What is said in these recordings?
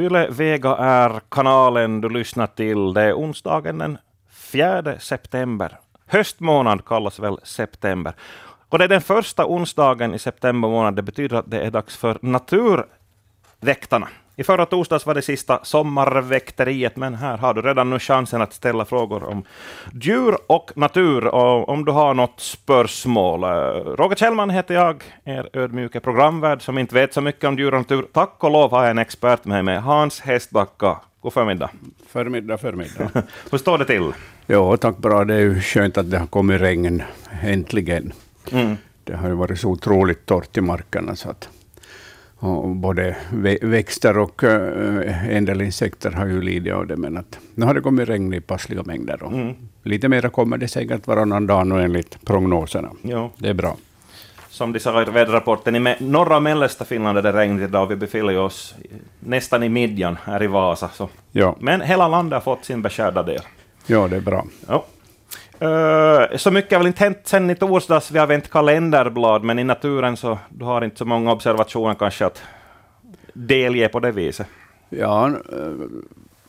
Yle Vega är kanalen du lyssnar till. Det är onsdagen den 4 september. Höstmånad kallas väl september. Och det är den första onsdagen i september månad. Det betyder att det är dags för Naturväktarna. I förra torsdags var det sista sommarväkteriet, men här har du redan nu chansen att ställa frågor om djur och natur, och om du har något spörsmål. Roger Kjellman heter jag, er ödmjuke programvärd som inte vet så mycket om djur och natur. Tack och lov har jag en expert med mig, Hans Hästbacka. God förmiddag. Förmiddag, förmiddag. Hur står det till? Jo, tack bra. Det är ju skönt att det har kommit regn äntligen. Mm. Det har ju varit så otroligt torrt i markerna så att och både växter och en del insekter har ju lidit av det, men att nu har det kommit regn i passliga mängder. Och mm. Lite mer kommer det säkert varannan dag nu enligt prognoserna. Jo. Det är bra. Som de sa i väderrapporten, i norra och mellersta Finland är det regn idag. Vi befinner oss nästan i midjan här i Vasa. Så. Ja. Men hela landet har fått sin beskärda del. Ja, det är bra. Ja. Uh, så mycket har väl inte hänt sen i torsdags. Vi har vänt kalenderblad, men i naturen så du har inte så många observationer kanske att delge på det viset. Ja, eh,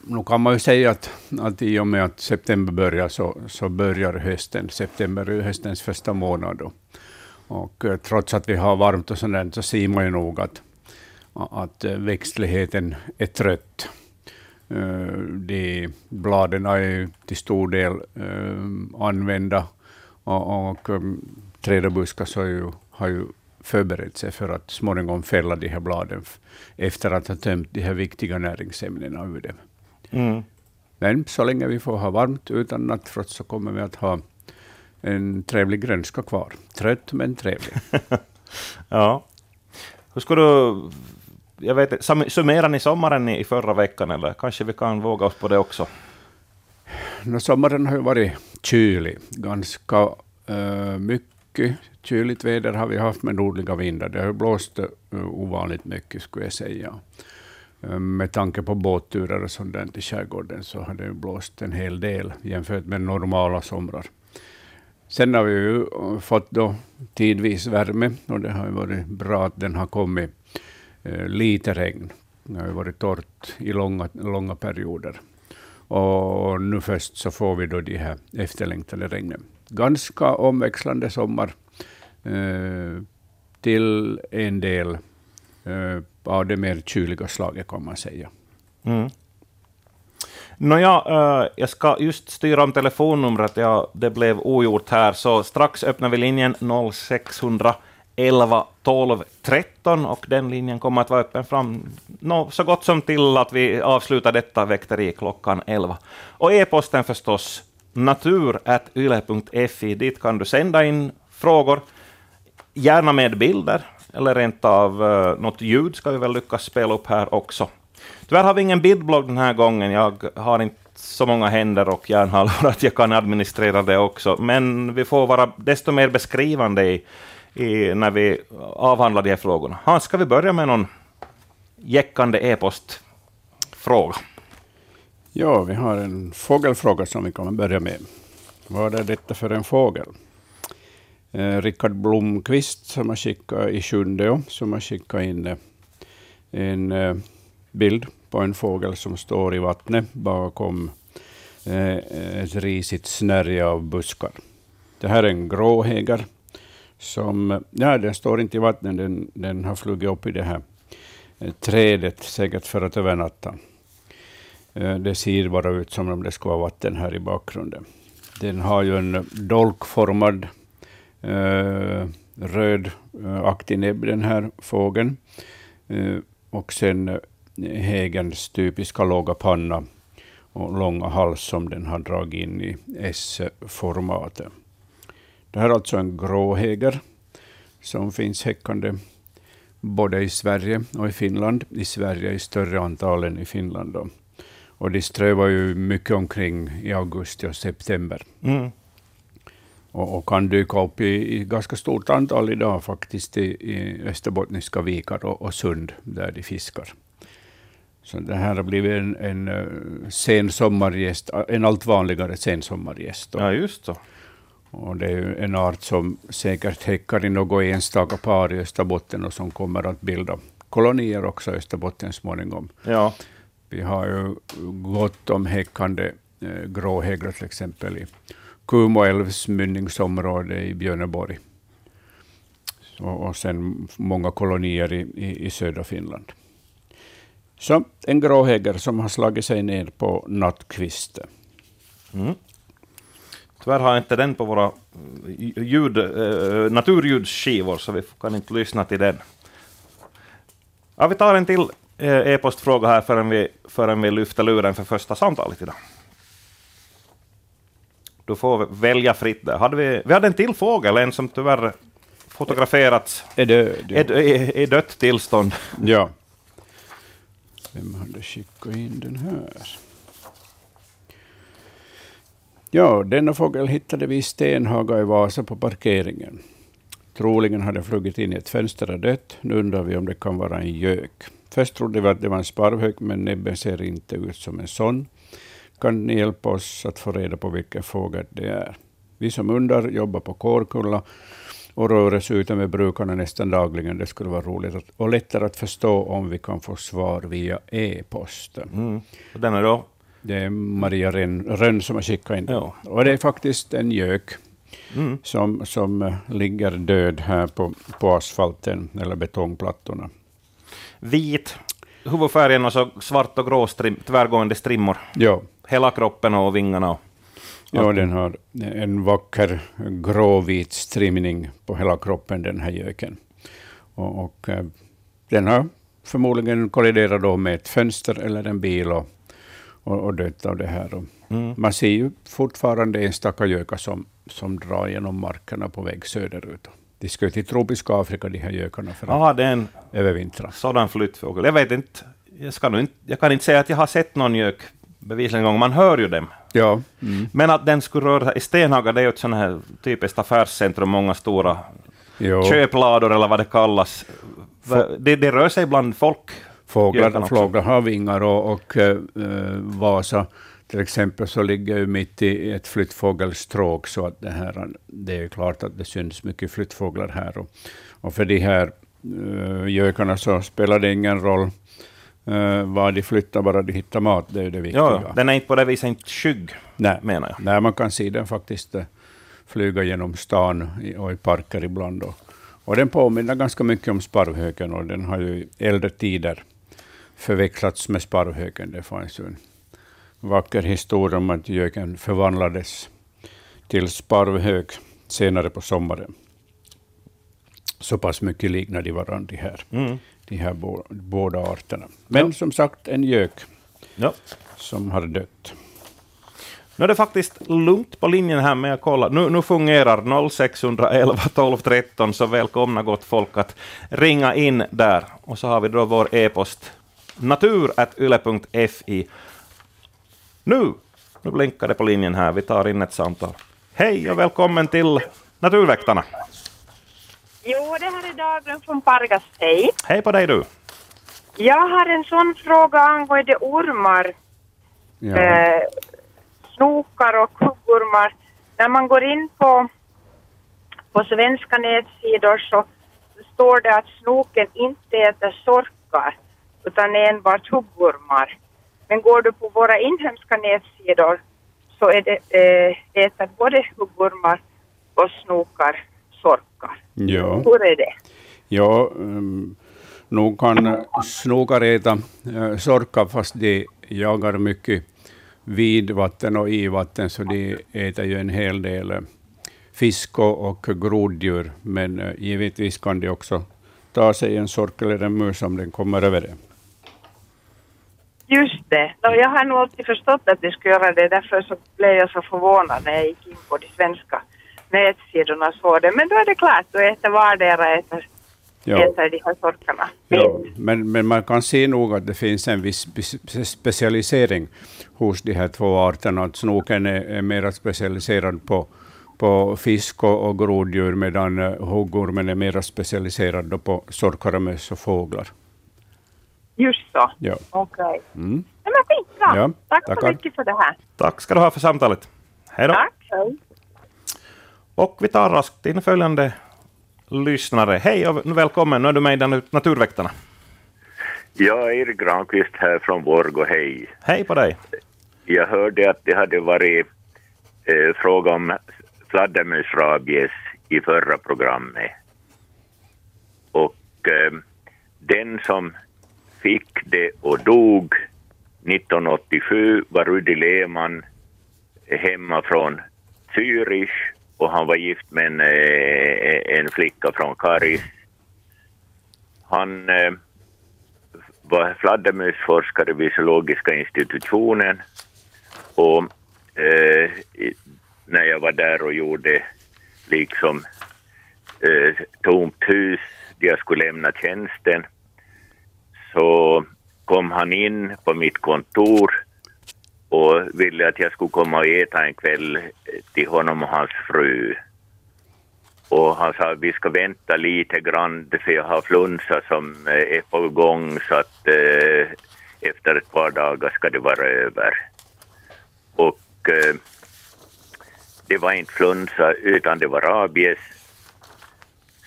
nu kan man ju säga att, att i och med att september börjar så, så börjar hösten. September är höstens första månad. Då. Och eh, trots att vi har varmt och sådant så ser man ju nog att, att växtligheten är trött. Eh, de bladen är till stor del uh, använda och, och träd och buskar så ju, har ju förberett sig för att småningom fälla de här bladen efter att ha tömt de här viktiga näringsämnena ur dem. Mm. Men så länge vi får ha varmt utan nattfrost så kommer vi att ha en trevlig grönska kvar. Trött men trevlig. ja. Hur ska du jag vet summerar ni sommaren i förra veckan, eller kanske vi kan våga oss på det också? No, sommaren har ju varit kylig. Ganska uh, mycket kyligt väder har vi haft med nordliga vindar. Det har blåst uh, ovanligt mycket, skulle jag säga. Uh, med tanke på båtturer och sånt i skärgården så har det blåst en hel del jämfört med normala somrar. Sen har vi ju fått då tidvis värme och det har varit bra att den har kommit Eh, lite regn. Det har varit torrt i långa, långa perioder. Och nu först så får vi då de här efterlängtade regnen. Ganska omväxlande sommar eh, till en del eh, av det mer kyliga slaget kan man säga. Mm. Nåja, eh, jag ska just styra om telefonnumret. Ja, det blev ogjort här, så strax öppnar vi linjen 0600 11, 12, 13 och den linjen kommer att vara öppen fram no, så gott som till att vi avslutar detta väkteri klockan 11. Och e-posten förstås natur.yle.fi. Dit kan du sända in frågor, gärna med bilder, eller rent av uh, något ljud ska vi väl lyckas spela upp här också. Tyvärr har vi ingen bildblogg den här gången. Jag har inte så många händer och hjärnhalvor att jag kan administrera det också, men vi får vara desto mer beskrivande i i, när vi avhandlar de här frågorna. Hans, ska vi börja med någon jäckande e-postfråga? Ja, vi har en fågelfråga som vi kan börja med. Vad är detta för en fågel? Eh, Rickard Blomqvist som har skickat i sjunde som har skickat in eh, en eh, bild på en fågel som står i vattnet bakom eh, ett risigt snärje av buskar. Det här är en gråhäger som, ja, den står inte i vattnet, den, den har flugit upp i det här eh, trädet, säkert för att övernatta. Eh, det ser bara ut som om det skulle vara vatten här i bakgrunden. Den har ju en dolkformad eh, rödaktig eh, näbb, den här fågeln. Eh, och sen hägens typiska låga panna och långa hals som den har dragit in i S-formatet. Det här är alltså en gråhäger som finns häckande både i Sverige och i Finland. I Sverige i större antal än i Finland. Då. Och de strövar ju mycket omkring i augusti och september. Mm. Och, och, kan dyka upp i, i, ganska stort antal idag faktiskt i, i österbottniska vikar och, och, sund där de fiskar. Så det här har blivit en, en, eh, sen sommargäst, en allt vanligare sensommargäst. Ja, just så. Och det är en art som säkert häckar i något enstaka par i Österbotten och som kommer att bilda kolonier också i Österbotten småningom. Ja. Vi har ju gott om häckande eh, gråhägrar till exempel i Kumoälvs mynningsområde i Björneborg. Så, och sen många kolonier i, i, i södra Finland. Så en gråhäger som har slagit sig ner på nattkvisten. Mm. Tyvärr har jag inte den på våra ljud, äh, naturljudsskivor, så vi kan inte lyssna till den. Ja, vi tar en till eh, e-postfråga här förrän vi, förrän vi lyfter luren för första samtalet idag. Du får välja fritt där. Hade vi, vi hade en till fågel, en som tyvärr fotograferats är, är dött tillstånd. Ja. Vem hade skickat in den här? Ja, denna fågel hittade vi i Stenhaga i Vasa på parkeringen. Troligen hade flugit in i ett fönster och dött. Nu undrar vi om det kan vara en gök. Först trodde vi att det var en sparvhök, men näbben ser inte ut som en sån. Kan ni hjälpa oss att få reda på vilken fågel det är? Vi som undrar jobbar på Kårkulla och rör oss ute med brukarna nästan dagligen. Det skulle vara roligt att, och lättare att förstå om vi kan få svar via e-posten. Mm. Den är då? Det är Maria Rönn som har skickat in ja. Och det är faktiskt en gök mm. som, som eh, ligger död här på, på asfalten eller betongplattorna. Vit, huvudfärgen och så svart och grå strim, tvärgående strimmor. Ja. Hela kroppen och vingarna. Och Ja, den har en vacker gråvit strimning på hela kroppen, den här göken. Och, och eh, den har förmodligen kolliderat då med ett fönster eller en bil och, och, och dött av det här. Mm. Man ser ju fortfarande enstaka gökar som, som drar genom markerna på väg söderut. De ska till tropiska Afrika, de här gökarna, för Aha, det är en övervintra. Sådan flyttfågel. Jag vet inte, jag, ska inte, jag kan inte säga att jag har sett någon gök bevisligen en gång, man hör ju dem. Ja. Mm. Men att den skulle röra sig, i Stenhaga det är ju ett sånt här typiskt affärscentrum, många stora jo. köplador eller vad det kallas. Det, det rör sig bland folk. Fåglar, fåglar har vingar och, och uh, Vasa till exempel så ligger ju mitt i ett flyttfågelstråk, så att det, här, det är klart att det syns mycket flyttfåglar här. Och, och för de här uh, gökarna så spelar det ingen roll uh, var de flyttar, bara de hittar mat, det är det viktiga. Ja, den är inte på det viset inte skygg, Nej. menar jag. Nej, man kan se den faktiskt uh, flyga genom stan och i parker ibland. Och, och den påminner ganska mycket om sparvhöken, och den har ju äldre tider förväxlats med sparvhöken. Det fanns ju en vacker historia om att göken förvandlades till sparvhök senare på sommaren. Så pass mycket liknar de varandra, de här, mm. de här båda arterna. Men ja. som sagt, en gök ja. som har dött. Nu är det faktiskt lugnt på linjen här med att kolla. Nu, nu fungerar 0611 12 13, så välkomna gott folk att ringa in där. Och så har vi då vår e-post natur.yle.fi nu, nu blinkar det på linjen här. Vi tar in ett samtal. Hej och välkommen till Naturväktarna. Jo, det här är Dagen från Pargas. Hej. Hej på dig du. Jag har en sån fråga angående ormar. Ja. Eh, snokar och kuggormar. När man går in på, på svenska nätsidor så står det att snoken inte äter sorkar utan enbart huggormar. Men går du på våra inhemska nätsidor så är det, äh, äter både huggormar och snokar sorkar. Ja. Hur är det? Ja, um, nog kan snokar äta uh, sorkar fast de jagar mycket vid vatten och i vatten, så de äter ju en hel del uh, fisk och groddjur, men uh, givetvis kan de också ta sig en sork eller en mus om den kommer över det. Just det. No, jag har nog alltid förstått att de skulle göra det. Därför så blev jag så förvånad när jag gick in på de svenska nätsidorna och såg det. Men då är det klart, då äter vardera äter, ja. äter de här sorkarna. Ja, men, men man kan se nog att det finns en viss specialisering hos de här två arterna. Att snoken är, är mer specialiserad på, på fisk och, och groddjur medan huggormen är mer specialiserad på sorkar, möss och fåglar. Just så. Ja. Okej. Okay. Mm. men skitbra. Ja, Tack tackar. så mycket för det här. Tack ska du ha för samtalet. Hej då. Tack. Hej. Och vi tar raskt in följande lyssnare. Hej och välkommen. Nu är du med i Naturväktarna. Jag är Erik Granqvist här från Borgå, hej. Hej på dig. Jag hörde att det hade varit eh, fråga om fladdermusrabies i förra programmet. Och eh, den som fick det och dog 1987 var Rudi Lehmann hemma från Zürich och han var gift med en, eh, en flicka från Karis. Han eh, var fladdermusforskare vid zoologiska institutionen och eh, när jag var där och gjorde liksom eh, tomt hus där jag skulle lämna tjänsten så kom han in på mitt kontor och ville att jag skulle komma och äta en kväll till honom och hans fru. Och han sa att vi ska vänta lite grann för jag har flunsa som eh, är på gång så att eh, efter ett par dagar ska det vara över. Och eh, det var inte flunsa utan det var rabies.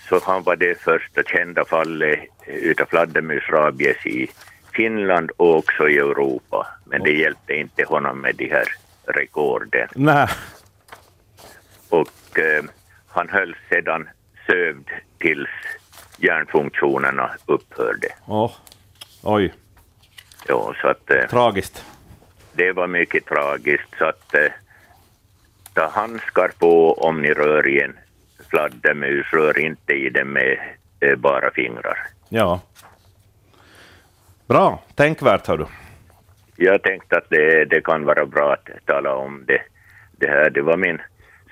Så han var det första kända fallet utav fladdermusrabies i Finland och också i Europa. Men det hjälpte inte honom med de här rekorden. Nej. Och eh, han höll sedan sövd tills hjärnfunktionerna upphörde. Oh. Oj, Ja, så att eh, tragiskt. det var mycket tragiskt. Så att eh, ta handskar på om ni rör i en fladdermus, rör inte i den med eh, bara fingrar. Ja. Bra, tänkvärt hör du. Jag tänkte att det, det kan vara bra att tala om det, det här. Det var min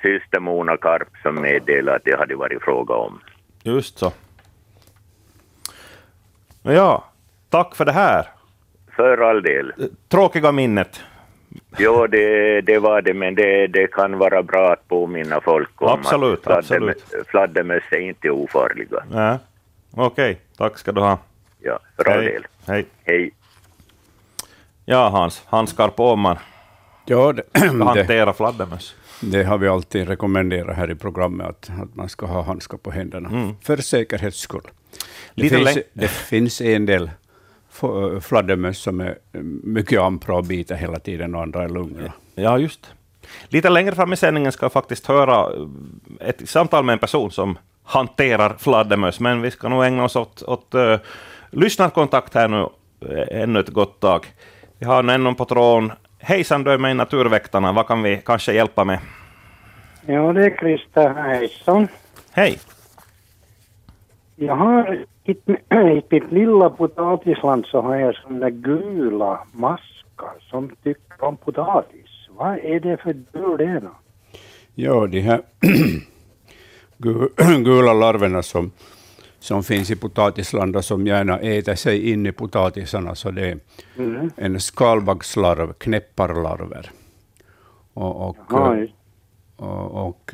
syster Mona Karp som meddelade att det hade varit fråga om. Just så. Ja, tack för det här. För all del. Tråkiga minnet. Jo, det, det var det, men det, det kan vara bra att påminna folk om Absolut, att absolut. fladdermöss är inte ofarliga. Ja. Okej, tack ska du ha. Ja, all Hej. del. Hej. Hej. Ja, Hans, handskar på om man Ja, det, ska det, hantera fladdermöss. det har vi alltid rekommenderat här i programmet, att, att man ska ha handskar på händerna, för säkerhets skull. Det Lite finns, det finns en del fladdermöss som är mycket ampra och biter hela tiden, och andra är lugna. Ja, just. Lite längre fram i sändningen ska jag faktiskt höra eh, ett samtal med en person som hanterar fladdermöss, men vi ska nog ägna oss åt, åt uh, lyssnarkontakt här nu eh, ännu ett gott tag. Vi har någon på tråden. Hejsan, du är med i Naturväktarna. Vad kan vi kanske hjälpa med? Ja, det är Christer. Hejsan. Hej! Jag har i, mitt lilla potatisland så har jag sådana gula maskar som tycker om potatis. Vad är det för djur det då? Ja, de här gu- gula larverna som, som finns i potatisland och som gärna äter sig in i potatisarna, så det är Mm. en skalbaggslarv, knäpparlarver. Och, och, Ja, just- och, och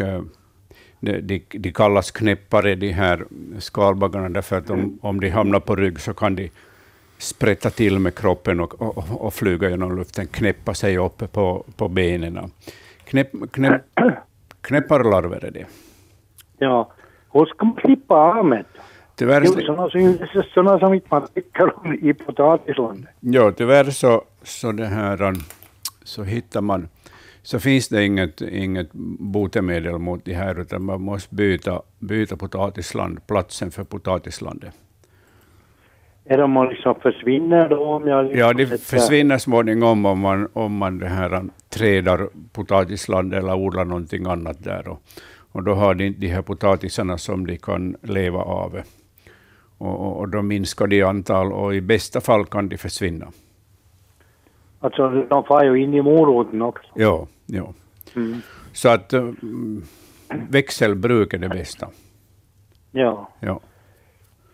de, de, kallas knäppare, de här skalbaggarna, därför att om, om de hamnar på rygg så kan de sprätta till med kroppen och, och, och flyga genom luften, knäppa sig uppe på, på benen. Knäpp, knäpp, knäpparlarver är det. ja. Hur ska man klippa det? Tyvärr, Jo, sådana som, sådana som inte man tycker om i potatislandet. ja, tyvärr så, så, det här, um, så hittar man så finns det inget, inget botemedel mot det här, utan man måste byta, byta potatisland, platsen för potatislandet. Är de liksom försvinner då om jag... liksom Ja, det sätter- försvinner småningom om man, om man det här trädar potatisland eller odlar någonting annat där. Och, och då har de inte de här potatisarna som de kan leva av. Och, och, och då minskar de i antal och i bästa fall kan de försvinna. Alltså, de far ju in i moroten också. Ja, ja. Mm. Så att mm, växelbruk är det bästa. Ja. Ja.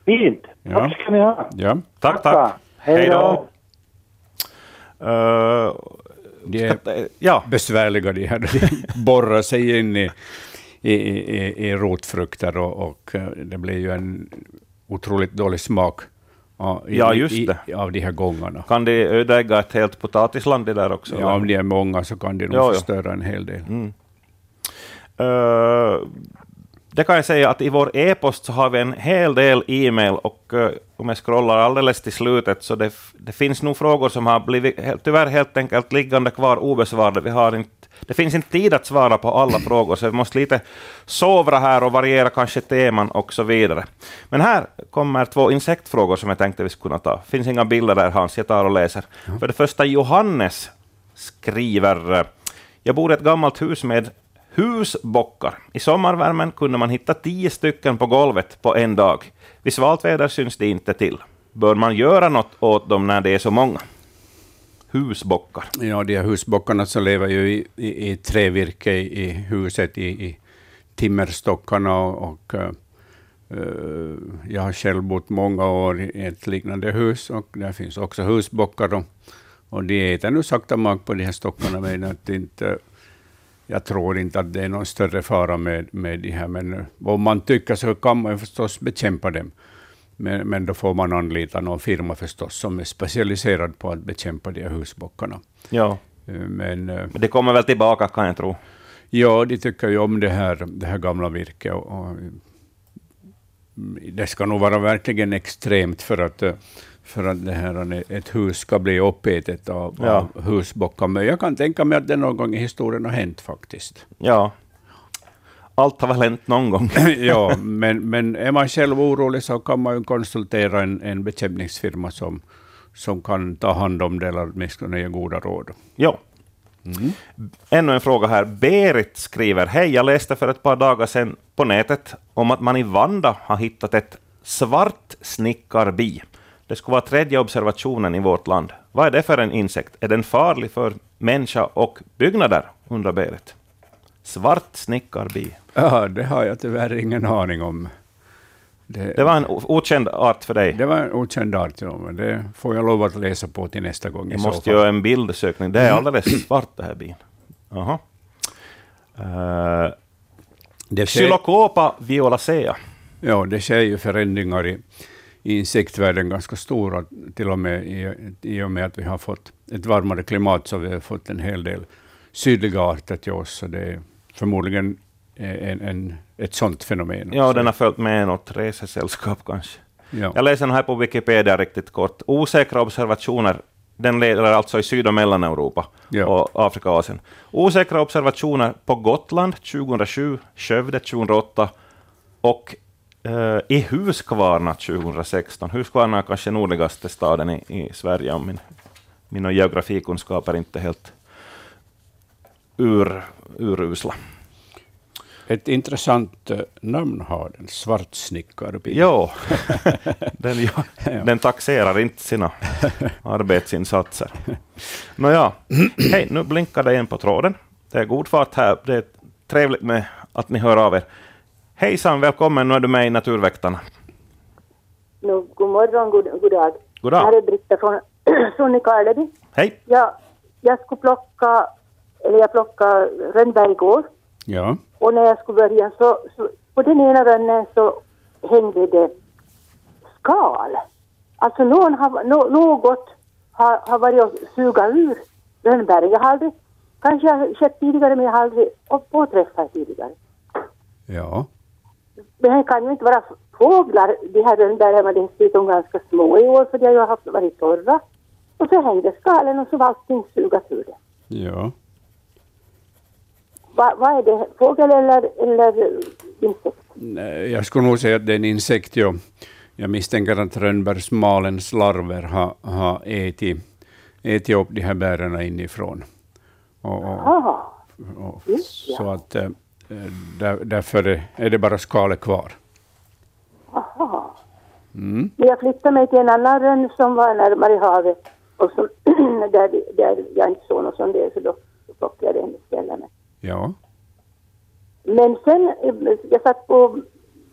Fint. Ja. Tack ska ni ha. Ja. Tack, tack. Hej då. Eh, De är ja, besvärliga de här. De borrar sig in i, i, i, i rotfrukter och, och eh, det blir ju en otroligt dålig smak i, Ja, just i, det. av de här gångarna. kan de ödelägga ett helt potatisland det där också? Ja, om de är många så kan de nog Ja, ja. förstöra en hel del. Mm. Eh, det kan jag säga att i vår e-post så har vi en hel del e-mail och uh, om jag scrollar alldeles till slutet så det, det finns nog frågor som har blivit tyvärr helt enkelt liggande kvar obesvarade. Vi har inte, det finns inte tid att svara på alla frågor, så vi måste lite sovra här och variera kanske teman och så vidare. Men här kommer två insektfrågor som jag tänkte vi skulle kunna ta. Det finns inga bilder där Hans, jag tar och läser. Mm. För det första, Johannes skriver jag bor i ett gammalt hus med husbockar. I sommarvärmen kunde man hitta tio stycken på golvet på en dag. Vid svalt väder syns det inte till. Bör man göra något åt dem när det är så många? Husbockar. Ja, de här husbockarna så lever ju i, i, i trävirke i, i huset, i, i timmerstockarna och, och uh, jag har själv bott många år i ett liknande hus och där finns också husbockar. Och, och de äter nu sakta mak på de här stockarna, men att inte jag tror inte att det är någon större fara med, med de här, men eh, om man tycker så kan man förstås bekämpa dem. Men, men då får man anlita någon firma förstås som är specialiserad på att bekämpa de här husbockarna. Ja. Eh, men, eh, men det kommer väl tillbaka kan jag tro? Ja, de tycker ju om det här, det här gamla virket. Och, och, det ska nog vara verkligen extremt för att eh, för att det här, ett hus ska bli uppätet av, ja. av husbockar. Men jag kan tänka mig att det någon gång i historien har hänt faktiskt. Ja, allt har väl hänt någon gång. ja, men, men är man själv orolig så kan man ju konsultera en, en bekämpningsfirma som, som kan ta hand om det eller åtminstone ge goda råd. Ja. Mm. Ännu en fråga här. Berit skriver, hej, jag läste för ett par dagar sedan på nätet om att man i Vanda har hittat ett svart snickarbi. Det skulle vara tredje observationen i vårt land. Vad är det för en insekt? Är den farlig för människa och byggnader? undrar Berit. Svart snickarbi. Ja, det har jag tyvärr ingen aning om. Det, det, var en okänd art för dig? Det var en okänd art, ja, men det får jag lov att läsa på till nästa gång. Jag måste göra en bildsökning. Det är alldeles svart det här bin. Aha. Uh, det Xylocopa violacea. Ja, det sker ju förändringar i, i insektvärlden ganska stora, till och med i, i och med att vi har fått ett varmare klimat, så vi har fått en hel del sydliga arter till oss. Så det är förmodligen en, en, ett sådant fenomen. Ja, den har följt med något resesällskap kanske. Ja. Jag läser den här på Wikipedia riktigt kort. Osäkra observationer den leder alltså i Syd och Mellaneuropa ja. och Afrika och Asien. Osäkra observationer på Gotland 2007, Skövde 2008 och uh, i Huskvarna 2016. Huskvarna är kanske nordligaste staden i, i Sverige, om min, mina geografikunskaper inte helt ur, urusla. Ett intressant uh, namn har den, Svartsnickarby. Jo, den, ja, den taxerar inte sina arbetsinsatser. Nåja, hej, nu blinkar det en på tråden. Det är god fart här. Det är trevligt med att ni hör av er. Hejsan, välkommen. Nu är du med i Naturväktarna. No, god morgon, god, god dag. God dag. Här är Britta från, från Nykarleby. Hej. Ja, jag skulle plocka, eller jag plockade rönnbär igår. Ja. Och när jag skulle börja så, så på den ena rönnen så hängde det skal. Alltså någon har, no, något har, har varit och sugat ur rönnbären. Jag har aldrig, kanske jag har sett tidigare men jag har aldrig påträffat tidigare. Ja det här kan ju inte vara fåglar. De här rönnbären var dessutom ganska små i år för de har ju haft, varit torra. Och så hängde skalen och så var allting sugat ur det. Ja. Vad va är det? Fågel eller, eller insekt? Nej, jag skulle nog säga att det är en insekt, ja. Jag misstänker att rönnbärsmalens larver har, har ätit, ätit upp de här bären inifrån. Och, och, och, så att eh, Eh, där, därför är det bara skalet kvar. Aha. Mm. Jag flyttade mig till en annan rönn som var närmare havet och som, där, där jag inte såg något som det, så då, då plockade jag den istället. Ja. Men sen, eh, jag satt på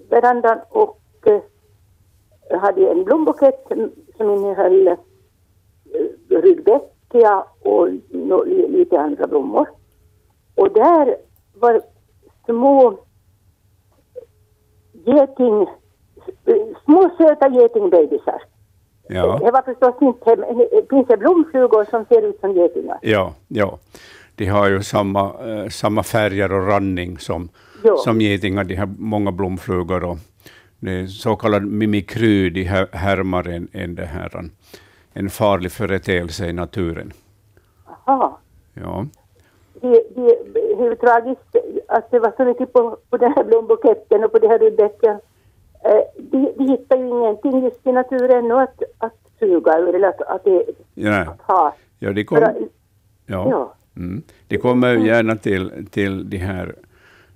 verandan och eh, hade en blombukett som innehöll eh, rudbeckia och lite andra blommor. Och där var små geting, små söta getingbebisar. Ja. Det var förstås inte, det finns det blomflugor som ser ut som getingar? Ja, ja. De har ju samma, eh, samma färger och randning som, som getingar, de har många blomflugor. Och så kallad mimikry, de här härmar en, en, det här, en, farlig företeelse i naturen. Aha. Ja. Det, det, ju tragiskt att det var så mycket på, på den här blombuketten och på de här rudbäcken. Eh, de, de hittar ju ingenting just i naturen och att, att suga ur eller att, att, det, Ja, att ha. ja, de, För kom, att- ja. ja. Mm. de kommer ju gärna till, till de här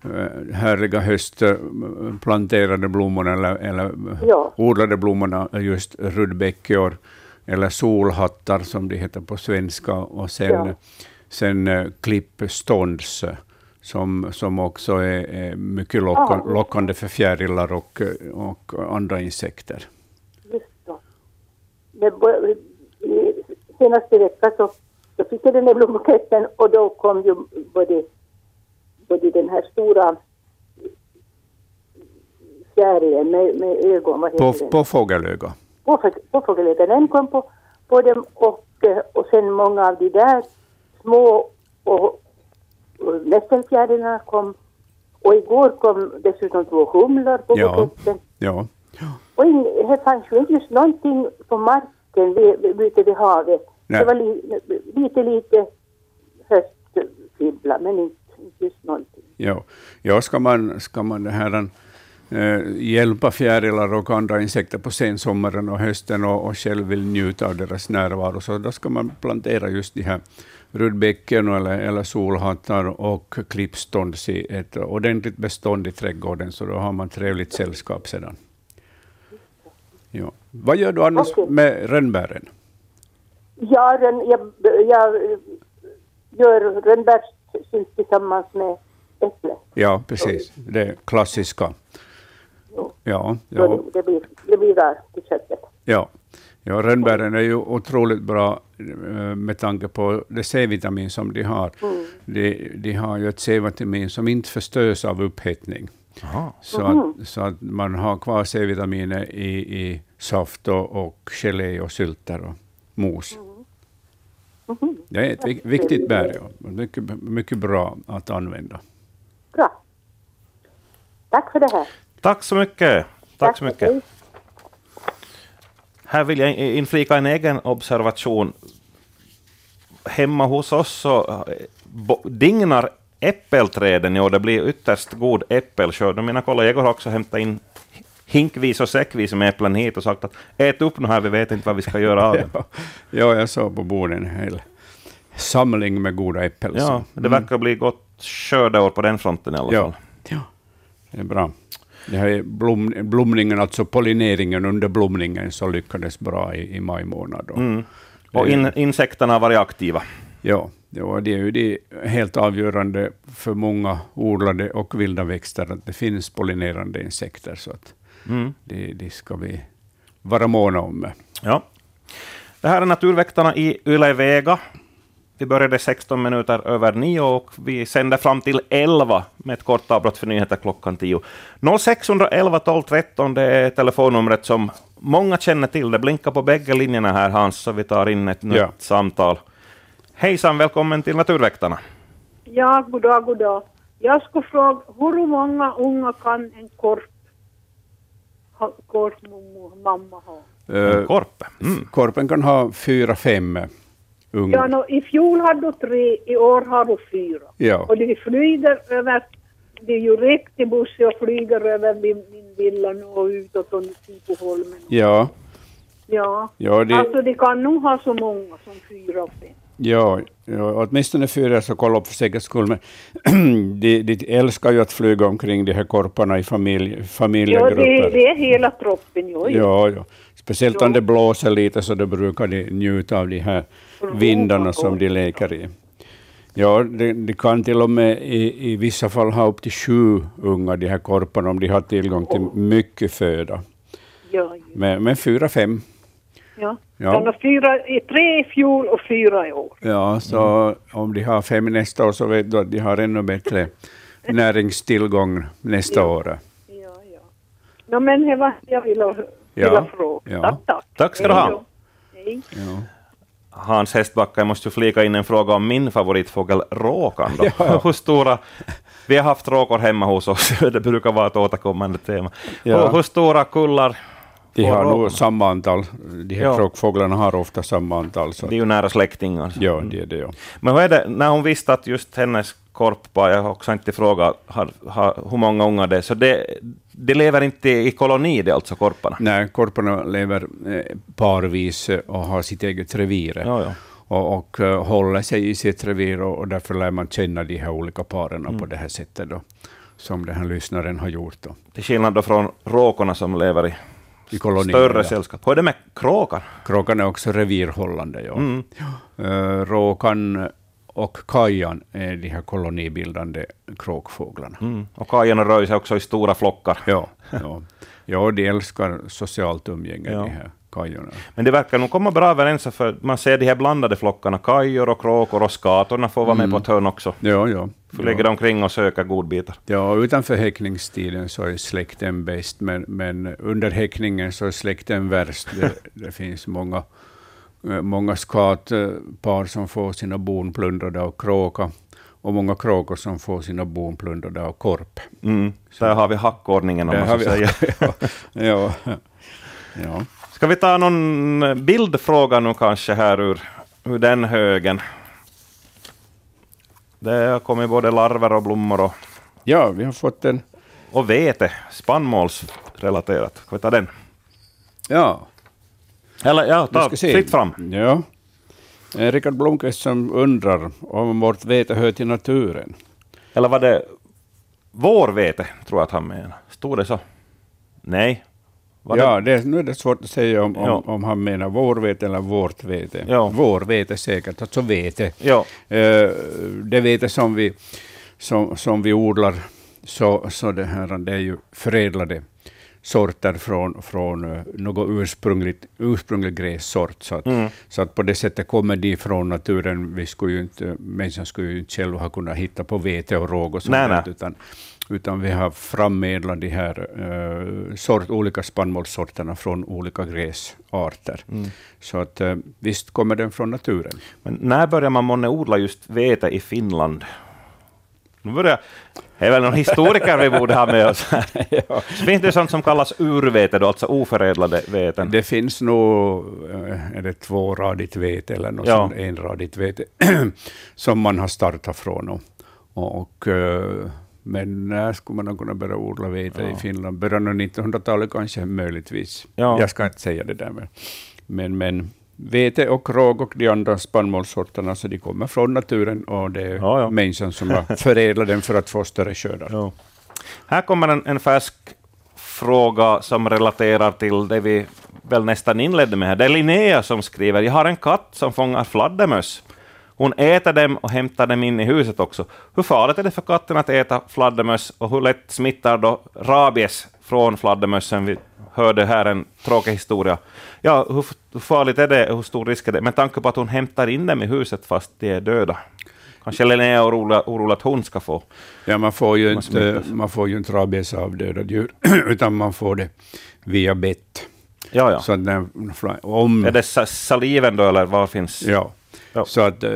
eh, härliga höstplanterade blommorna eller, eller Ja. odlade blommorna, just rudbeckior eller solhattar som de heter på svenska, och sen, Ja. sen eh, klippstånds som, som också är, är mycket locka, Ja. lockande för fjärilar och, och andra insekter. Just bo- i- senaste veckan så, så fick jag den där blombuketten och då kom ju både, både den här stora fjärilen med, med ögon, vad heter På, den? på fågelöga. Påfå- Påfågelöga, den kom på, på dem och, eh, och sen många av de där små och, och nässelfjärilarna kom. Och igår kom dessutom två humlor på Ja. buketten. Ja. Och in, här fanns ju inte just någonting på marken vid, vid, ute vid havet. Nej. Det var li, lite, lite höstfibbla, men inte, inte just någonting. Ja, ja ska man, ska man det här, eh, hjälpa fjärilar och andra insekter på sensommaren och hösten och, och själv vill njuta av deras närvaro, så då ska man plantera just de här rudbäcken eller, eller solhattar och klippstånds i ett ordentligt bestånd i trädgården, så då har man trevligt sällskap sedan. Ja. Vad gör du annars Okej. med rönnbären? Ja, rön, jag, jag gör rönnbärssylt tillsammans med äpple. Ja, precis. Det klassiska. Jo. Ja, ja. det, det, blir, det blir där till köttet. Ja, ja rönnbären är ju otroligt bra eh, med tanke på det C-vitamin som de har. De, de har ju ett C-vitamin som inte förstörs av upphettning. Aha. Så, att, så att man har kvar C-vitaminer i, i saft och, och gelé och sylter och mos. Det är ett vik- viktigt bär, ja. mycket, mycket bra att använda. Bra. Tack för det här. Tack så mycket. Tack så mycket. Här vill jag inflika en egen observation. Hemma hos oss så eh, dignar äppelträden och det blir ytterst god äppelskörd. Mina kollegor har också hämtat in hinkvis och säckvis med äpplen hit och sagt att ät upp nu här, vi vet inte vad vi ska göra av dem. Ja, ja, jag såg på borden en hel samling med goda äpplen. Ja, det verkar bli gott skördeår på den fronten i alla Ja. fall. Ja, det är bra. Det här är blom, blomningen, alltså pollineringen under blomningen, så lyckades bra i, i maj månad. Och, Mm. Och in, insekterna har varit aktiva. ja, det, var, det är ju det helt avgörande för många odlade och vilda växter, att det finns pollinerande insekter, så att Mm. det, det ska vi vara måna om. Ja. Det här är Naturväktarna i Yle Vega. Vi började 16 minuter över 9 och vi sänder fram till 11 med ett kort avbrott för nyheter klockan 10. 0611 12 13 det är telefonnumret som många känner till. Det blinkar på bägge linjerna här Hans, så vi tar in ett nytt Ja. samtal. Hejsan, välkommen till Naturväktarna. Ja, goddag, goddag. Jag skulle fråga, hur många unga kan en korp, korpmamma mamma ha? Eh, En korpe. Mm. Korpen kan ha fyra, fem ungar. Ja, no, I fjol hade du tre, i år har du fyra. Ja. Och de flyger över, det är ju riktig buss och flyger över min, min villa nu och utåt och på holmen. Ja, Ja, ja, det, alltså de kan nog ha så många som fyra och fem. Ja, ja åtminstone fyra så kolla upp för säkerhets skull. Men de, de älskar ju att flyga omkring de här korparna i familj, Ja, familjegrupper. det, det är hela troppen, jo. Ja, ja. Speciellt om Ja. det blåser lite så då brukar de njuta av de här vindarna som de leker i. Ja, de, de kan till och med i, i vissa fall ha upp till sju unga, de här korparna, om de har tillgång till mycket föda. Ja, ja. Men, men fyra, fem. ja. Ja. De har fyra, i tre i fjol och fyra i år. Ja, så om de har fem nästa år så vet du att de har ännu bättre näringstillgång nästa år. Ja, ja. No, men det var jag ville, Ja, fråga. ja. Tack, tack. Tack ska du ha. Hej. Ja. Hans Hästbacka, jag måste ju flika in en fråga om min favoritfågel råkan. Då. Ja. Hur stora, vi har haft råkor hemma hos oss, det brukar vara ett återkommande tema. Ja. Hur, hur stora kullar De har nog samma antal. De här Ja. kråkfåglarna har ofta samma antal. Så. Det är ju nära släktingar. så. Ja, det är det. Ja. Men hur är det, när hon visste att just hennes korpar, jag har också inte frågat har, har, hur många ungar det är, så det, det lever inte i koloni, det alltså korparna? Nej, korparna lever eh, parvis eh, och har sitt eget revir. Ja, ja. och, och eh, håller sig i sitt revir och, och därför lär man känna de här olika paren på det här sättet då, som den här lyssnaren har gjort då, Till skillnad då från råkorna som lever i i kolonier. större sällskap. Hur är det med kråkan? Kråkan är också revirhållande. Ja. Mm. Eh, råkan och kajan är de här kolonibildande kråkfåglarna. Mm. Och kajerna rör sig också i stora flockar. Ja, ja. ja, de älskar socialt umgänge, Ja. de här kajorna. Men det verkar nog komma bra överens, för man ser de här blandade flockarna. Kajor och kråkor och skatorna får vara med på ett hörn också. Ja, ja. För lägger de omkring och söker godbitar. Ja, utanför häckningstiden så är släkten bäst, men, men under häckningen så är släkten värst. Det, det finns många, många skatpar som får sina bon plundrade av kråka och många kråkor som får sina bon plundrade av korp. Mm. Där har vi hackordningen, om Där man vi- säger. ja, ja. Ska vi ta någon bildfråga nu kanske här ur, ur den högen? Det har kommit både larver och blommor och, ja, vi har fått en... och vete, spannmålsrelaterat. Ska vi ta den? Ja, Eller ja, ta fritt fram. Ja. Eh, Rickard Blomqvist som undrar om vårt vete hör till naturen. Eller var det vårvete, tror jag att han menar. Stod det så? Nej. Var ja, det, nu är det svårt att säga om, om, Ja. om han menar vårvete eller vårt vete. Ja. Vårvete säkert, alltså vete. Det? Ja. Eh, det vete som vi, som, som vi odlar, så, så det, här, det är ju förädlade sorter från, från uh, något ursprungligt, ursprunglig grässort. Så att, Mm. så att på det sättet kommer de från naturen. Vi skulle ju inte, människan skulle ju inte själv ha kunnat hitta på vete och råg och sånt Nej, nej. utan, utan vi har frammedlat de här uh, sort, olika spannmålssorterna från olika gräsarter. Mm. Så att uh, visst kommer den från naturen. Men när börjar man månne odla just vete i Finland? Nu börjar, det är väl någon historiker vi borde ha med oss här. ja. Finns det sånt som kallas urvete, då, alltså oförädlade veten. Det finns nog eh, är det tvåradigt vete eller något Ja. enradigt vete som man har startat från. Och, och, men när skulle man kunna börja odla vete Ja. i Finland? Början av 1900-talet kanske, möjligtvis. Ja. Jag ska inte säga det där. Men, men, men vete och råg och de andra spannmålssorterna, så de kommer från naturen och det är Ja, ja. människan som har förädlat den för att få större skördar. Ja. Här kommer en, en färsk fråga som relaterar till det vi väl nästan inledde med. här. Det är Linnea som skriver, jag har en katt som fångar fladdermöss. Hon äter dem och hämtar dem in i huset också. Hur farligt är det för katten att äta fladdermöss och hur lätt smittar då rabies från fladdermössen? Vi hörde här en tråkig historia. Ja, hur, hur farligt är det? Hur stor risk är det? Med tanke på att hon hämtar in dem i huset fast de är döda. Kanske Linnea är orolig, orolig att hon ska få. Ja, man får ju Man inte, man får ju inte rabies av döda djur, utan man får det via bett. Ja, ja. Så när, om, Är det sa- saliven då, eller vad finns? ja, Ja. Så att eh,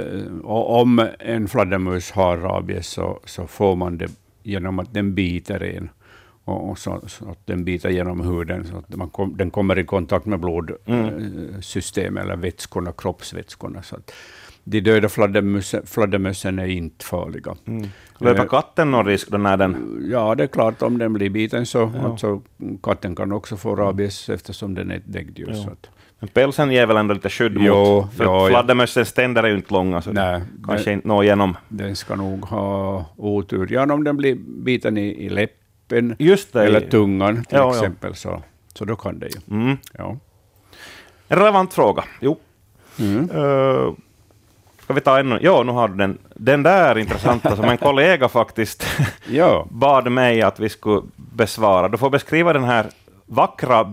om en fladdermus har rabies så, så får man det genom att den biter en. Och, och så, så att den biter genom huden, så att man kom, den kommer i kontakt med blodsystem eller vätskorna, kroppsvätskorna. Så att de döda fladdermössen, fladdermössen är inte farliga. Löper Eh, katten någon risk då när den... Ja, det är klart, om den blir biten så alltså, katten kan också få rabies eftersom den är ett däggdjur. Ja. Men pälsen ger väl ändå lite skydd Jo, mot... För ja, ja. fladdermössens tänder är ju inte långa, så Nej, kanske inte når igenom. den ska nog ha otur. Ja, om den blir biten i, i läppen Just det. eller tungan till Ja, ja. exempel, Så, så då kan det ju. Mm. Ja. En relevant fråga. Jo. Mm. Uh, ska vi ta ännu? Ja, nu har du den. Den där intressanta som en kollega faktiskt ja, bad mig att vi skulle besvara. Du får beskriva den här vackra,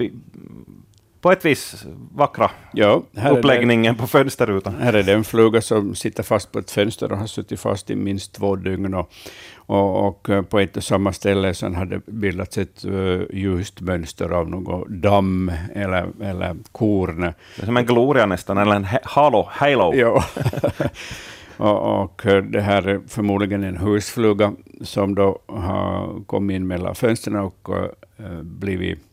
på ett vis vackra Ja, är det- uppläggningen på fönsterrutan. Här är det en fluga som sitter fast på ett fönster och har suttit fast i minst två dygn. Och, och, och eh, på ett och samma ställe sen hade bildats ett uh, ljust mönster av något damm eller, eller korn. Det är som en gloria nästan, eller en halo, halo. Ja. och, och eh, det här är förmodligen en husfluga som då har kommit in mellan fönstren och uh, blivit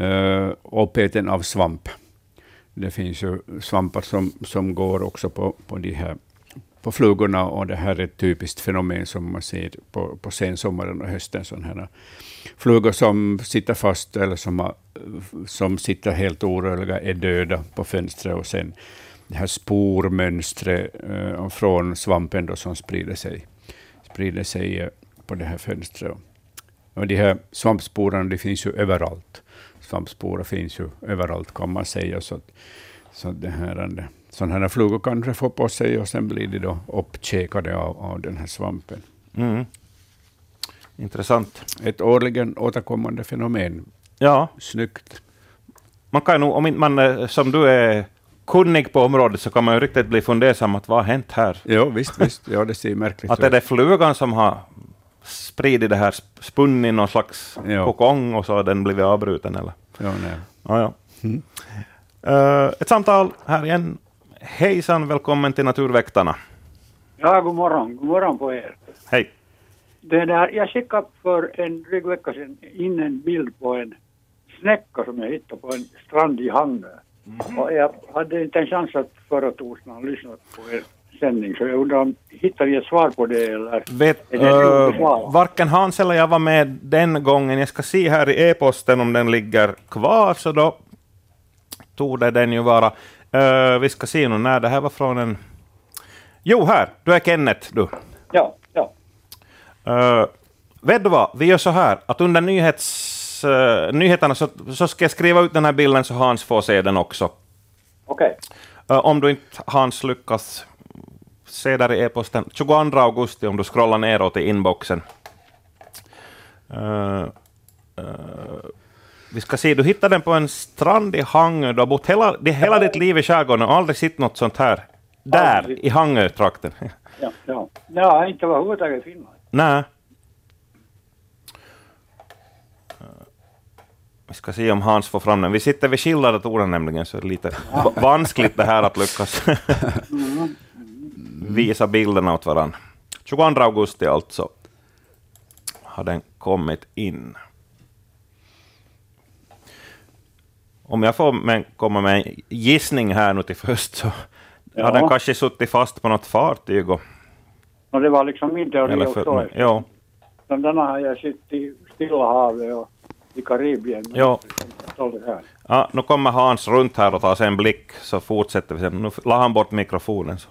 Eh, uh, uppäten av svamp. Det finns ju svampar som, som går också på, på de här på flugorna och det här är ett typiskt fenomen som man ser på, på sensommaren och hösten. Sådana här flugor som sitter fast eller som, som sitter helt orörliga är döda på fönstret och sen det här spormönstret eh, från svampen då som sprider sig, sprider sig eh, på det här fönstret. Och de här svampsporerna de finns ju överallt. Svampsporer finns ju överallt kan man säga. Så, att- så att det här, sådana här flugor kan de få på sig och sen blir de då uppkäkade av, av den här svampen. Mm. Intressant. Ett årligen återkommande fenomen. Ja, Snyggt. man kan nog, om man eh, som du är kunnig på området så kan man ju riktigt bli fundersam att vad har hänt här? Ja, visst, visst. Ja, det ser märkligt Att ut. är det flugan som har spridit det här, sp- spunnit någon slags Ja. kokong och så har den blivit avbruten eller? Ja, nej. Ja, ja. Mm. Eh, ett samtal här igen. Hejsan, välkommen till Naturväktarna. Ja, god morgon. God morgon på er. Hej. Det där, jag skickade för en dryg vecka sedan in en bild på en snäcka som jag hittade på en strand i Hangö. Och jag hade inte en chans att förra torsdagen lyssna på er sändning, så jag undrar om hittar ni ett svar på det eller? Vet, obesvarad? varken Hans eller jag var med den gången. Jag ska se här i e-posten om den ligger kvar, så då torde den ju vara. Eh, vi ska se nu när det här var från en... Jo, här! Du är Kenneth, du. Ja, ja. Uh, vet du vad, vi gör så här att under nyhets, eh, nyheterna så, så ska jag skriva ut den här bilden så Hans får se den också. Okej. Eh, om du inte Hans lyckas se där i e-posten 22 augusti om du scrollar neråt i inboxen. Eh, eh, vi ska se, du hittade den på en strand i Hangö. Du har bott hela, det, hela ditt liv i skärgården och aldrig sett något sånt här. Där, Aldrig. i Hangö-trakten. Ja, ja. Ja, inte överhuvudtaget i Finland. Nej. Eh, Vi ska se om Hans får fram den. Vi sitter vid skilda datorer nämligen, så det är lite va- vanskligt det här att lyckas visa bilderna åt varandra. 22 augusti alltså har den kommit in. Om jag får med, komma med en gissning här nu till först så Ja. har den kanske suttit fast på något fartyg. Och, Och det var liksom min teori eller också. för, ja, Men Denna har jag sett i Stilla havet och i Karibien. men Ja. Ja, nu kommer Hans runt här och tar sig en blick, så fortsätter vi. Nu la han bort mikrofonen, så,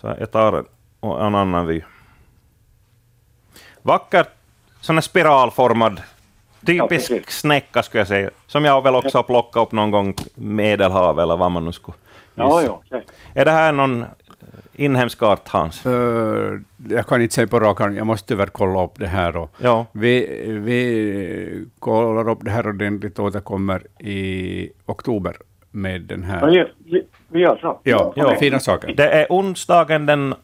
så jag tar en, och en annan vy. Vacker, sån här spiralformad, typisk precis. snäcka skulle jag säga, som jag väl också har plockat upp någon gång i Medelhavet eller vad man nu skulle Ja, ja. Är det här någon inhemsk art, Hans? Eh, jag kan inte säga på rak arm, jag måste tyvärr kolla upp det här. Och Ja, vi, vi kollar upp det här ordentligt och återkommer i oktober med den Ja, här. vi, vi, vi gör så. Ja, Ja. fina saker. det är onsdagen den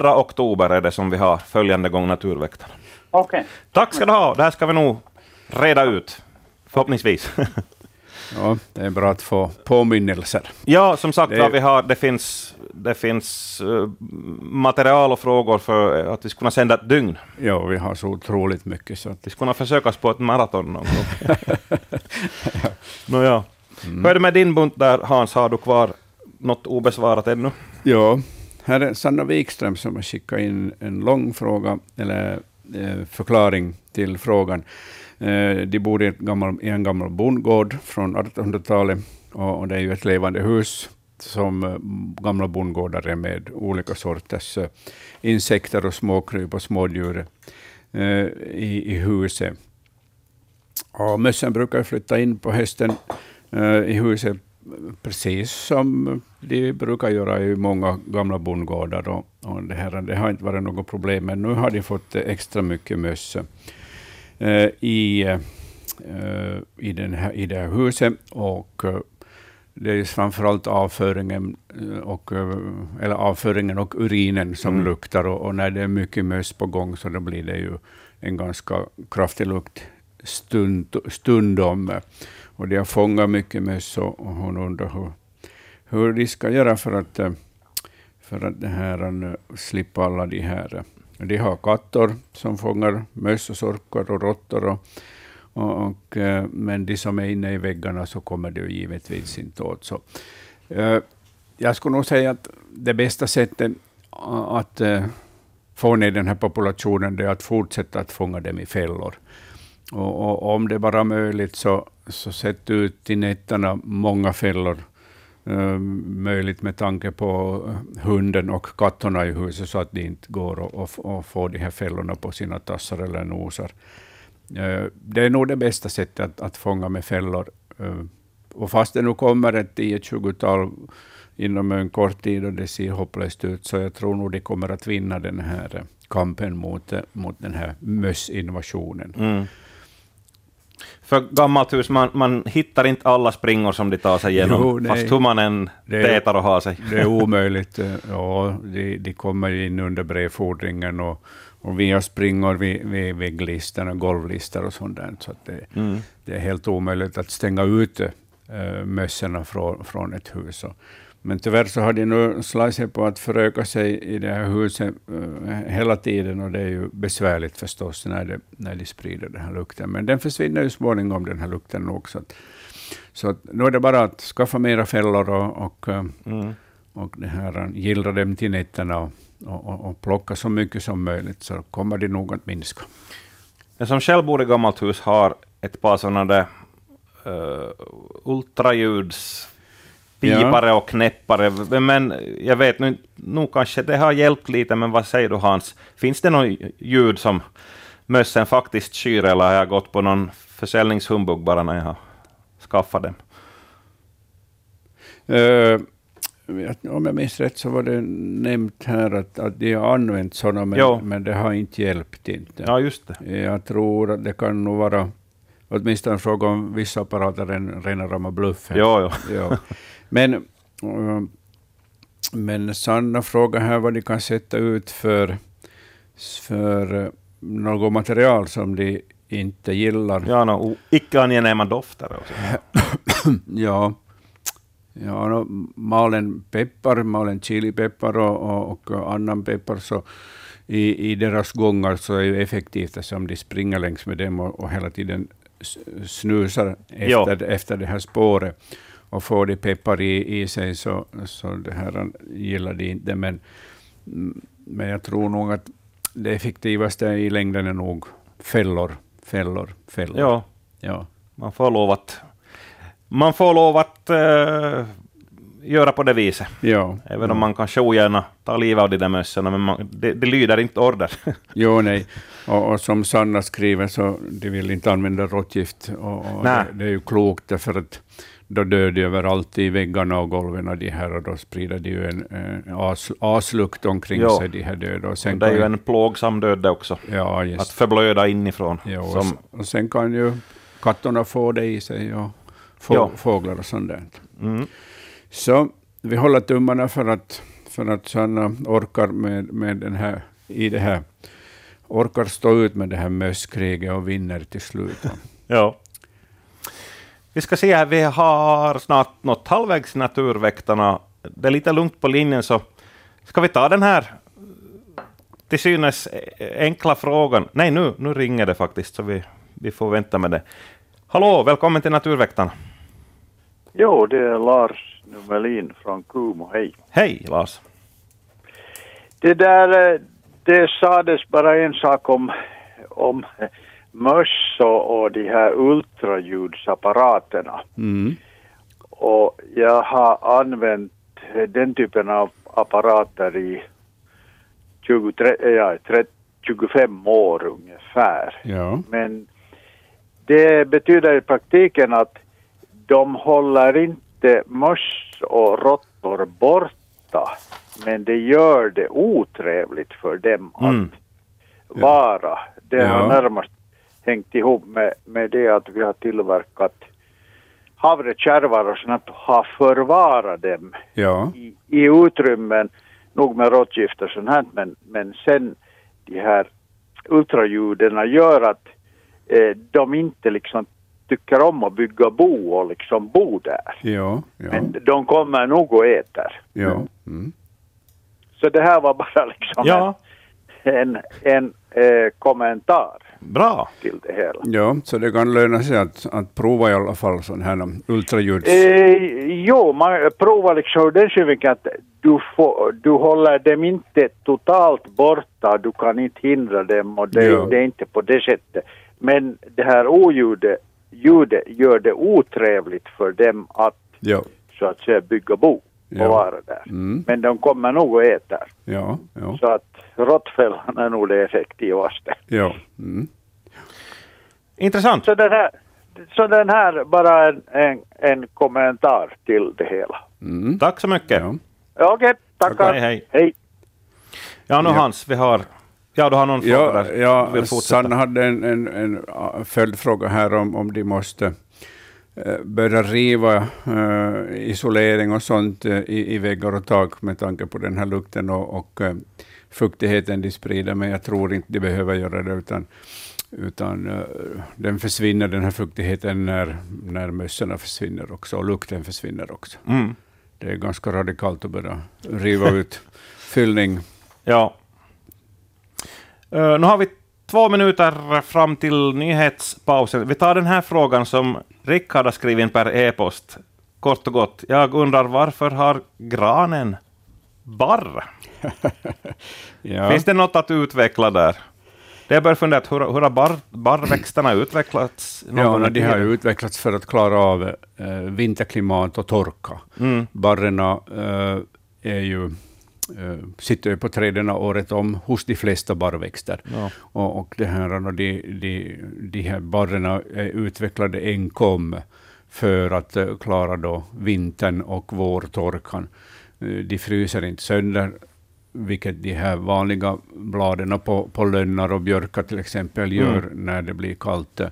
2 oktober är det som vi har följande gång Naturväktarna. Okej. Tack ska du ha. Det här ska vi nog reda ut. Förhoppningsvis. Ja, det är bra att få påminnelser. ja, som sagt Det- vi har, det finns, det finns eh, material och frågor för att vi ska kunna sända ett dygn. Ja, vi har så otroligt mycket. Så att, Vi ska kunna försöka oss på ett maraton någon gång. Nåja. Mm. Hur är det med din bunt där, Hans? Har du kvar något obesvarat ännu? ja, här är Sanna Wikström som har skickat in en lång fråga, eller eh, förklaring till frågan. Eh, de bor i, ett gammal, i en gammal bondgård från 1800-talet och, och det är ju ett levande hus som eh, gamla bondgårdar är med olika sorters eh, insekter och småkryp och smådjur eh, i, i huset. Och mössen brukar flytta in på hösten i huset precis som de brukar göra i många gamla bondgårdar. Och, och det, här, det har inte varit något problem, men nu har de fått eh, extra mycket möss eh, i, eh, i, den här, i det här huset. Och uh, det är framförallt avföringen och, eller avföringen och urinen som mm. luktar. Och, och, när det är mycket möss på gång så då blir det ju en ganska kraftig lukt stund, stundom. Och de har fångat mycket möss och, och hon undrar hur, hur de ska göra för att, eh, för att det här, eh, slippa alla de här eh. de har katter som fångar möss och sorkar och råttor. Och, och, och, men de som är inne i väggarna så kommer det givetvis inte åt. Så, jag skulle nog säga att det bästa sättet att få ner den här populationen är att fortsätta att fånga dem i fällor. Och, och om det bara är möjligt så, så sätt ut i nätterna många fällor Uh, möjligt med tanke på hunden och katterna i huset, så att de inte går och, och, och får de här fällorna på sina tassar eller nosar. Uh, det är nog det bästa sättet att, att fånga med fällor. Uh, och fast det nu kommer ett 10-20-tal inom en kort tid och det ser hopplöst ut, så jag tror nog de kommer att vinna den här kampen mot, mot den här mössinvasionen. Mm för gammalt hus, man, man hittar inte alla springor som de tar sig igenom, jo, nej, fast hur man än tätar och har sig. Det är omöjligt. Ja, de, de kommer in under brevfordringen och, och vi har springor vid, vid vägglistor och golvlistor och sånt där. Så det, mm. det är helt omöjligt att stänga ut äh, mössorna från, från ett hus. Och, men tyvärr så har de nu slagit sig på att föröka sig i det här huset uh, hela tiden och det är ju besvärligt förstås när, det, när de sprider den här lukten. Men den försvinner ju småningom den här lukten också. Så att, nu är det bara att skaffa mera fällor och, och, uh, mm. och det här, gillra dem till nätterna och, och, och, plocka så mycket som möjligt så kommer de nog att minska. Den som själv bor i gammalt hus har ett par sådana där uh, ultraljuds pipare och knäppare. Men jag vet nu, nu kanske det har hjälpt lite, men vad säger du Hans? Finns det något ljud som mössen faktiskt skyr, eller har jag gått på någon försäljningshumbug bara när jag har skaffat dem? Uh, om jag minns rätt så var det nämnt här att, att de har använt sådana, men, men det har inte hjälpt. Inte. Ja, just det. Jag tror att det kan nog vara åtminstone fråga om vissa apparater en rena rama bluffen. Jo, jo. Men, eh, men Sanna frågar här vad de kan sätta ut för, för eh, något material som de inte gillar. Ja, no, icke angenäma dofter. ja, ja no, malen peppar, malen chilipeppar och, och, och annan peppar, så i, i deras gångar så är det effektivt eftersom de springer längs med dem och, och hela tiden snusar efter, efter det här spåret och får de peppar i, i sig så, så det här gillar de inte. Men, men jag tror nog att det effektivaste i längden är nog fällor, fällor, fällor. Ja, ja. man får lov att, man får lov att uh, göra på det viset. Ja. Även om man kanske ogärna tar livet av de där mössorna, men man, det, det lyder inte order. jo, nej. Och, och, som Sanna skriver så de vill inte använda råttgift. Och, och det, det, är ju klokt därför att då dör de överallt i väggarna och golven de här och då sprider de ju en, en as, aslukt omkring jo. sig, de här döda. Och sen det är ju en plågsam död också. Ja, just. Att förblöda inifrån. Jo, som, och sen kan ju katterna få det i sig och få, fåglar och sånt där. Mm. Så vi håller tummarna för att, för att Sanna orkar med, med den här, i det här, orkar stå ut med det här mösskriget och vinner till slut. ja. Vi ska se här, vi har snart nått halvvägs Naturväktarna. Det är lite lugnt på linjen, så ska vi ta den här till synes enkla frågan. Nej, nu, nu ringer det faktiskt, så vi, vi får vänta med det. Hallå, välkommen till Naturväktarna. Jo, det är Lars Numelin från Kumo. Hej. Hej, Lars. Det där, eh, det sades bara en sak om, om möss och, och de här ultraljudsapparaterna. Mm. Och jag har använt den typen av apparater i 20, ja, 30, 25 år ungefär. Ja. Men det betyder i praktiken att de håller inte möss och råttor borta, men det gör det otrevligt för dem mm. att vara. Det har närmast hängt ihop med, med det att vi har tillverkat havrekärvar och sånt har förvarat dem Ja. i, i utrymmen, nog med råttgift och sånt här, men, men sen de här ultraljuden gör att eh, de inte liksom tycker om att bygga bo och liksom bo där. Ja. Ja. Men de kommer nog och äter. ja. Mm. Så det här var bara liksom Ja, en, en eh, kommentar bra. till det hela. Ja, så det kan löna sig att, att prova i alla fall sådana här ultraljuds... Eh, jo, man provar liksom ur den synvinkeln att du, får, du håller dem inte totalt borta, du kan inte hindra dem och det, Ja. det är inte på det sättet. Men det här oljudet ljudet gör det otrevligt för dem att Ja. så att säga bygga bo och Ja. vara där. Mm. Men de kommer nog och äter. Ja. Ja. Så att råttfällan är nog det effektivaste. Ja. Mm. Intressant. Så den här, så den här bara en, en, en kommentar till det hela. Mm. Tack så mycket. Ja. Okej, tackar. Hej, hej. hej. Ja, nu Ja. Hans, vi har... Ja, du har någon fråga Ja, där. ja. Sanna hade en, en, en följdfråga här om, om de måste börja riva eh, isolering och sånt eh, i, i väggar och tak med tanke på den här lukten och, och eh, fuktigheten de sprider, men jag tror inte de behöver göra det, utan, utan eh, den försvinner, den här fuktigheten, när, när mössorna försvinner också, och lukten försvinner också. Mm. Det är ganska radikalt att börja riva ut fyllning. Ja. Eh, nu har vi två minuter fram till nyhetspausen. Vi tar den här frågan som Rickard har skrivit in per e-post. Kort och gott. Jag undrar varför har granen barr? Ja. Finns det något att utveckla där? Det jag börjar fundera hur, hur har barr, barrväxterna utvecklats? Ja, de har utvecklats för att klara av eh, vinterklimat och torka. Mm. Barrerna eh, är ju, sitter ju på träden året om hos de flesta barrväxter. Ja. Och, och, det här, och de, de, de här barrerna är utvecklade enkom för att eh, klara då vintern och vårtorkan. Eh, de fryser inte sönder, vilket de här vanliga bladen på, på lönnar och björkar till exempel gör Mm. när det blir kallt, eh,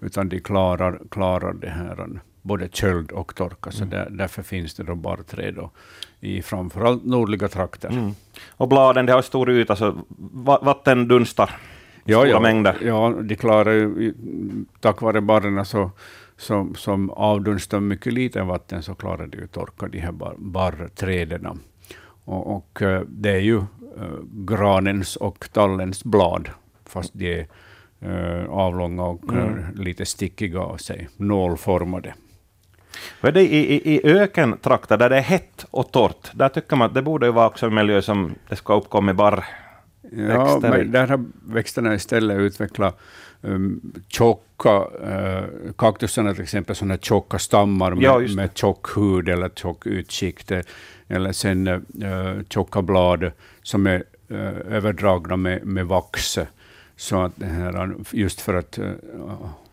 utan de klarar, klarar det här eh, både köld och torka. Så där, därför finns det då barrträd i framförallt nordliga trakter. Mm. Och bladen, det har stor yta, så va- vatten dunstar Ja, stora ja, mängder. ja, de klarar ju, tack vare barrerna så, som, som avdunstar mycket lite vatten, så klarar de ju torka de här bar, barrträden. Och, och eh, det är ju eh, granens och tallens blad, fast de är eh, avlånga och Mm. lite stickiga av sig, nålformade. Är det i, i, i ökentrakter där det är hett och torrt, där tycker man att det borde ju vara också en miljö som det ska uppkomma barr. Ja, men där har växterna istället utvecklat um, tjocka, uh, kaktusarna till exempel, sådana tjocka stammar med, Ja, med tjock hud eller tjock utskikt, eller sen uh, tjocka blad som är uh, överdragna med, med vax, så att här, just för att uh,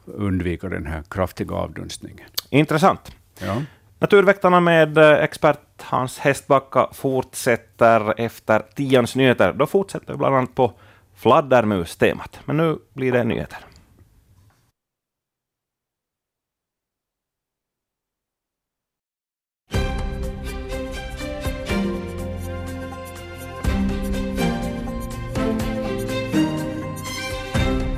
undvika den här kraftiga avdunstningen. Intressant. Ja. Naturväktarna med eh, expert Hans Hästbacka fortsätter efter tians nyheter. Då fortsätter vi bland annat på fladdermus-temat. Men nu blir det nyheter.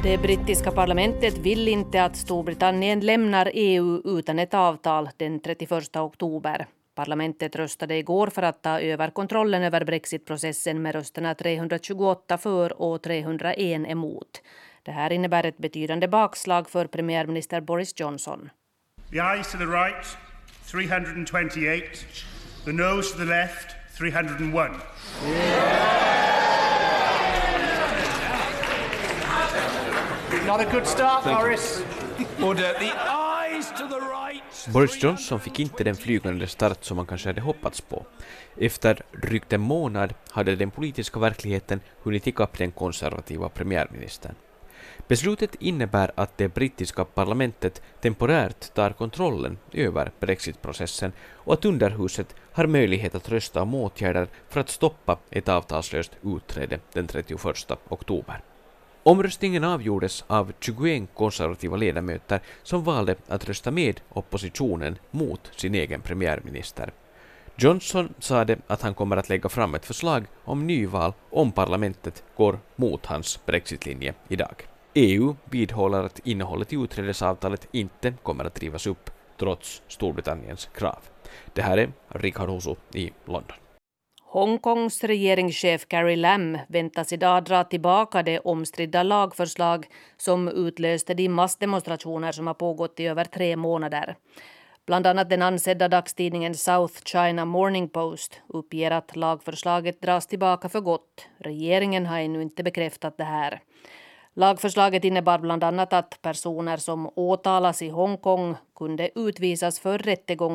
Det brittiska parlamentet vill inte att Storbritannien lämnar EU utan ett avtal den 31 oktober. Parlamentet röstade igår för att ta över kontrollen över brexitprocessen med rösterna 328 för och 301 emot. Det här innebär ett betydande bakslag för premiärminister Boris Johnson. The ayes to the right, 328. The noes to the left, 301. Not a good start, Morris. Order. The eyes to the right. Boris Johnson fick inte den flygande start som man kanske hade hoppats på. Efter drygt en månad hade den politiska verkligheten hunnit ikapp den konservativa premiärministern. Beslutet innebär att det brittiska parlamentet temporärt tar kontrollen över brexitprocessen och att underhuset har möjlighet att rösta om åtgärder för att stoppa ett avtalslöst utträde den 31 oktober. Omröstningen avgjordes av 21 konservativa ledamöter som valde att rösta med oppositionen mot sin egen premiärminister. Johnson sade att han kommer att lägga fram ett förslag om nyval om parlamentet går mot hans brexitlinje idag. EU vidhåller att innehållet i utträdesavtalet inte kommer att drivas upp trots Storbritanniens krav. Det här är Richard Husu i London. Hongkongs regeringschef Carrie Lam väntas idag dra tillbaka det omstridda lagförslag som utlöste de massdemonstrationer som har pågått i över tre månader. Bland annat den ansedda dagstidningen South China Morning Post uppger att lagförslaget dras tillbaka för gott. Regeringen har ännu inte bekräftat det här. Lagförslaget innebar bland annat att personer som åtalas i Hongkong kunde utvisas för rättegång